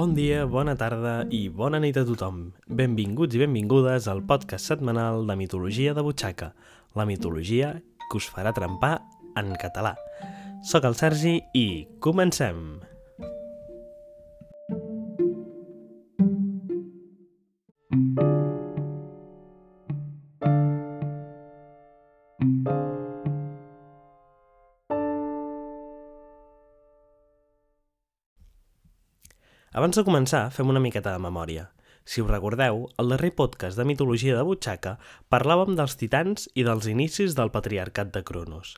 Bon dia, bona tarda i bona nit a tothom. Benvinguts i benvingudes al podcast setmanal de mitologia de butxaca, la mitologia que us farà trempar en català. Soc el Sergi i comencem! Abans de començar, fem una miqueta de memòria. Si us recordeu, al darrer podcast de mitologia de butxaca parlàvem dels titans i dels inicis del patriarcat de Cronos.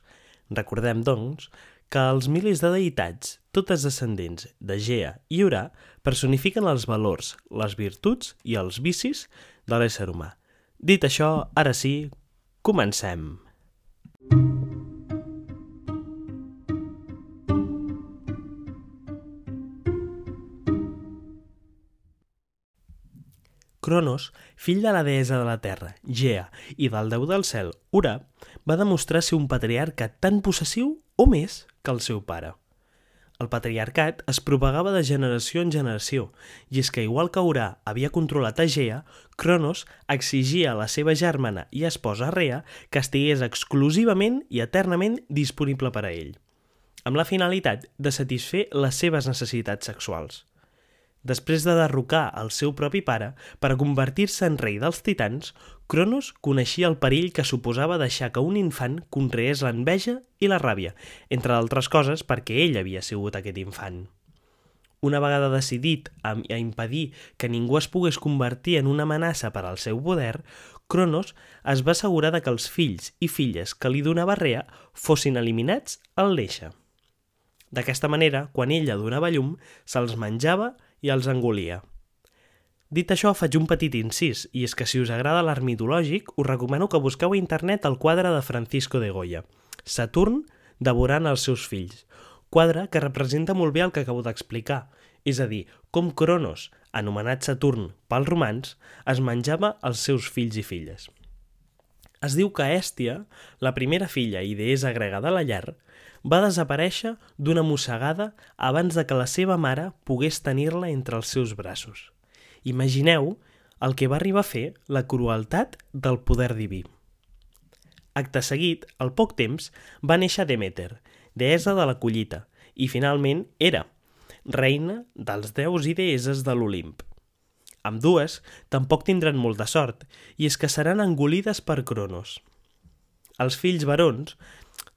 Recordem, doncs, que els milis de deïtats, totes descendents de Gea i Urà, personifiquen els valors, les virtuts i els vicis de l'ésser humà. Dit això, ara sí, comencem! Cronos, fill de la deessa de la terra, Gea, i del déu del cel, Ura, va demostrar ser un patriarca tan possessiu o més que el seu pare. El patriarcat es propagava de generació en generació, i és que igual que Urà havia controlat a Gea, Cronos exigia a la seva germana i esposa Rea que estigués exclusivament i eternament disponible per a ell, amb la finalitat de satisfer les seves necessitats sexuals. Després de derrocar el seu propi pare per a convertir-se en rei dels titans, Cronos coneixia el perill que suposava deixar que un infant conreés l'enveja i la ràbia, entre altres coses perquè ell havia sigut aquest infant. Una vegada decidit a, impedir que ningú es pogués convertir en una amenaça per al seu poder, Cronos es va assegurar de que els fills i filles que li donava Rea fossin eliminats al néixer. D'aquesta manera, quan ella donava llum, se'ls menjava i els engolia. Dit això, faig un petit incís, i és que si us agrada l'art mitològic, us recomano que busqueu a internet el quadre de Francisco de Goya, Saturn devorant els seus fills, quadre que representa molt bé el que acabo d'explicar, és a dir, com Cronos, anomenat Saturn pels romans, es menjava els seus fills i filles. Es diu que Èstia, la primera filla i deessa grega de la llar, va desaparèixer d'una mossegada abans de que la seva mare pogués tenir-la entre els seus braços. Imagineu el que va arribar a fer la crueltat del poder diví. Acte seguit, al poc temps, va néixer Demeter, deessa de la collita, i finalment era reina dels déus i deesses de l'Olimp. Amb dues tampoc tindran molta sort, i és que seran engolides per Cronos. Els fills barons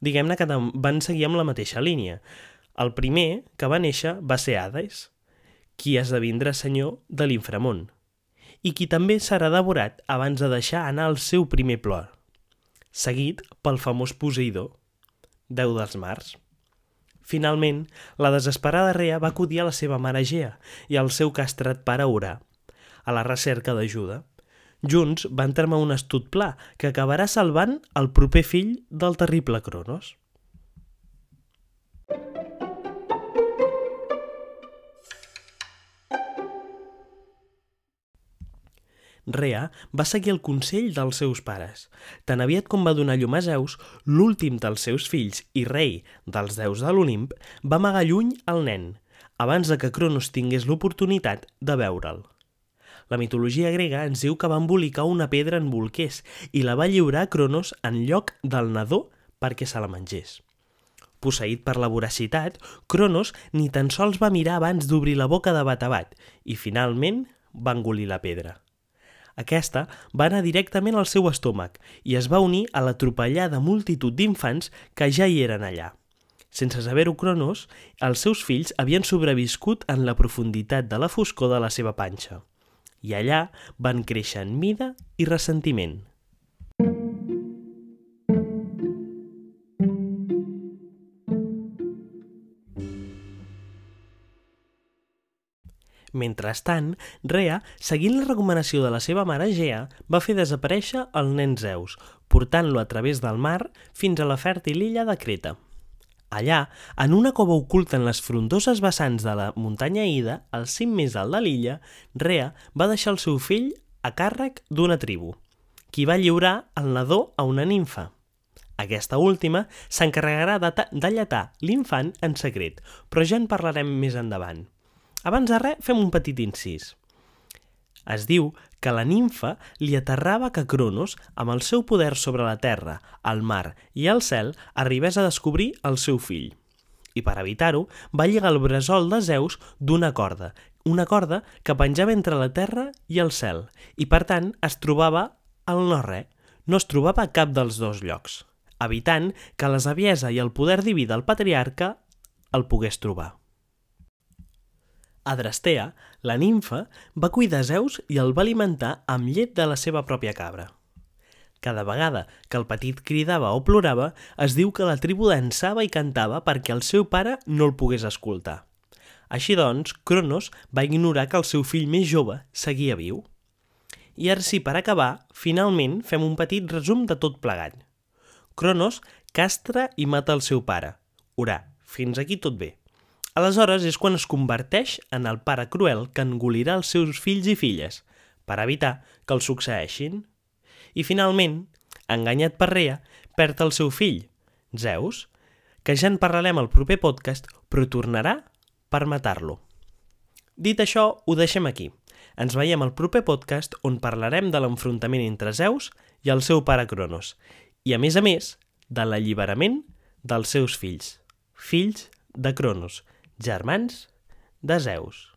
diguem-ne que van seguir amb la mateixa línia. El primer que va néixer va ser Hades, qui esdevindrà senyor de l'inframont, i qui també serà devorat abans de deixar anar el seu primer plor, seguit pel famós Poseidó, déu dels mars. Finalment, la desesperada Rea va acudir a la seva mare Gea i al seu castrat pare Urà, a la recerca d'ajuda. Junts van tramar un estut pla que acabarà salvant el proper fill del terrible Cronos. Rea va seguir el consell dels seus pares. Tan aviat com va donar llum a Zeus, l'últim dels seus fills i rei dels déus de l'Olimp, va amagar lluny el nen, abans de que Cronos tingués l'oportunitat de veure'l. La mitologia grega ens diu que va embolicar una pedra en bolquers i la va lliurar a Cronos en lloc del nadó perquè se la mengés. Posseït per la voracitat, Cronos ni tan sols va mirar abans d'obrir la boca de Batabat i finalment va engolir la pedra. Aquesta va anar directament al seu estómac i es va unir a l'atropellada multitud d'infants que ja hi eren allà. Sense saber-ho Cronos, els seus fills havien sobreviscut en la profunditat de la foscor de la seva panxa i allà van créixer en mida i ressentiment. Mentrestant, Rea, seguint la recomanació de la seva mare Gea, va fer desaparèixer el nen Zeus, portant-lo a través del mar fins a la fèrtil illa de Creta. Allà, en una cova oculta en les frondoses vessants de la muntanya Ida, al cim més alt de l'illa, Rea va deixar el seu fill a càrrec d'una tribu, qui va lliurar el nadó a una ninfa. Aquesta última s'encarregarà de, de lletar l'infant en secret, però ja en parlarem més endavant. Abans de res, fem un petit incís. Es diu que la nimfa li aterrava que Cronos, amb el seu poder sobre la terra, el mar i el cel, arribés a descobrir el seu fill. I per evitar-ho, va lligar el bressol de Zeus d'una corda, una corda que penjava entre la terra i el cel, i per tant es trobava al no-res, no es trobava a cap dels dos llocs, evitant que la saviesa i el poder diví del patriarca el pogués trobar. Adrastea, la nimfa, va cuidar Zeus i el va alimentar amb llet de la seva pròpia cabra. Cada vegada que el petit cridava o plorava, es diu que la tribu dansava i cantava perquè el seu pare no el pogués escoltar. Així doncs, Cronos va ignorar que el seu fill més jove seguia viu. I ara sí, per acabar, finalment fem un petit resum de tot plegat. Cronos castra i mata el seu pare. Urà, fins aquí tot bé. Aleshores és quan es converteix en el pare cruel que engolirà els seus fills i filles, per evitar que els succeeixin. I finalment, enganyat per Rea, perd el seu fill, Zeus, que ja en parlarem al proper podcast, però tornarà per matar-lo. Dit això, ho deixem aquí. Ens veiem al proper podcast on parlarem de l'enfrontament entre Zeus i el seu pare Cronos, i a més a més, de l'alliberament dels seus fills, fills de Cronos, germans de Zeus.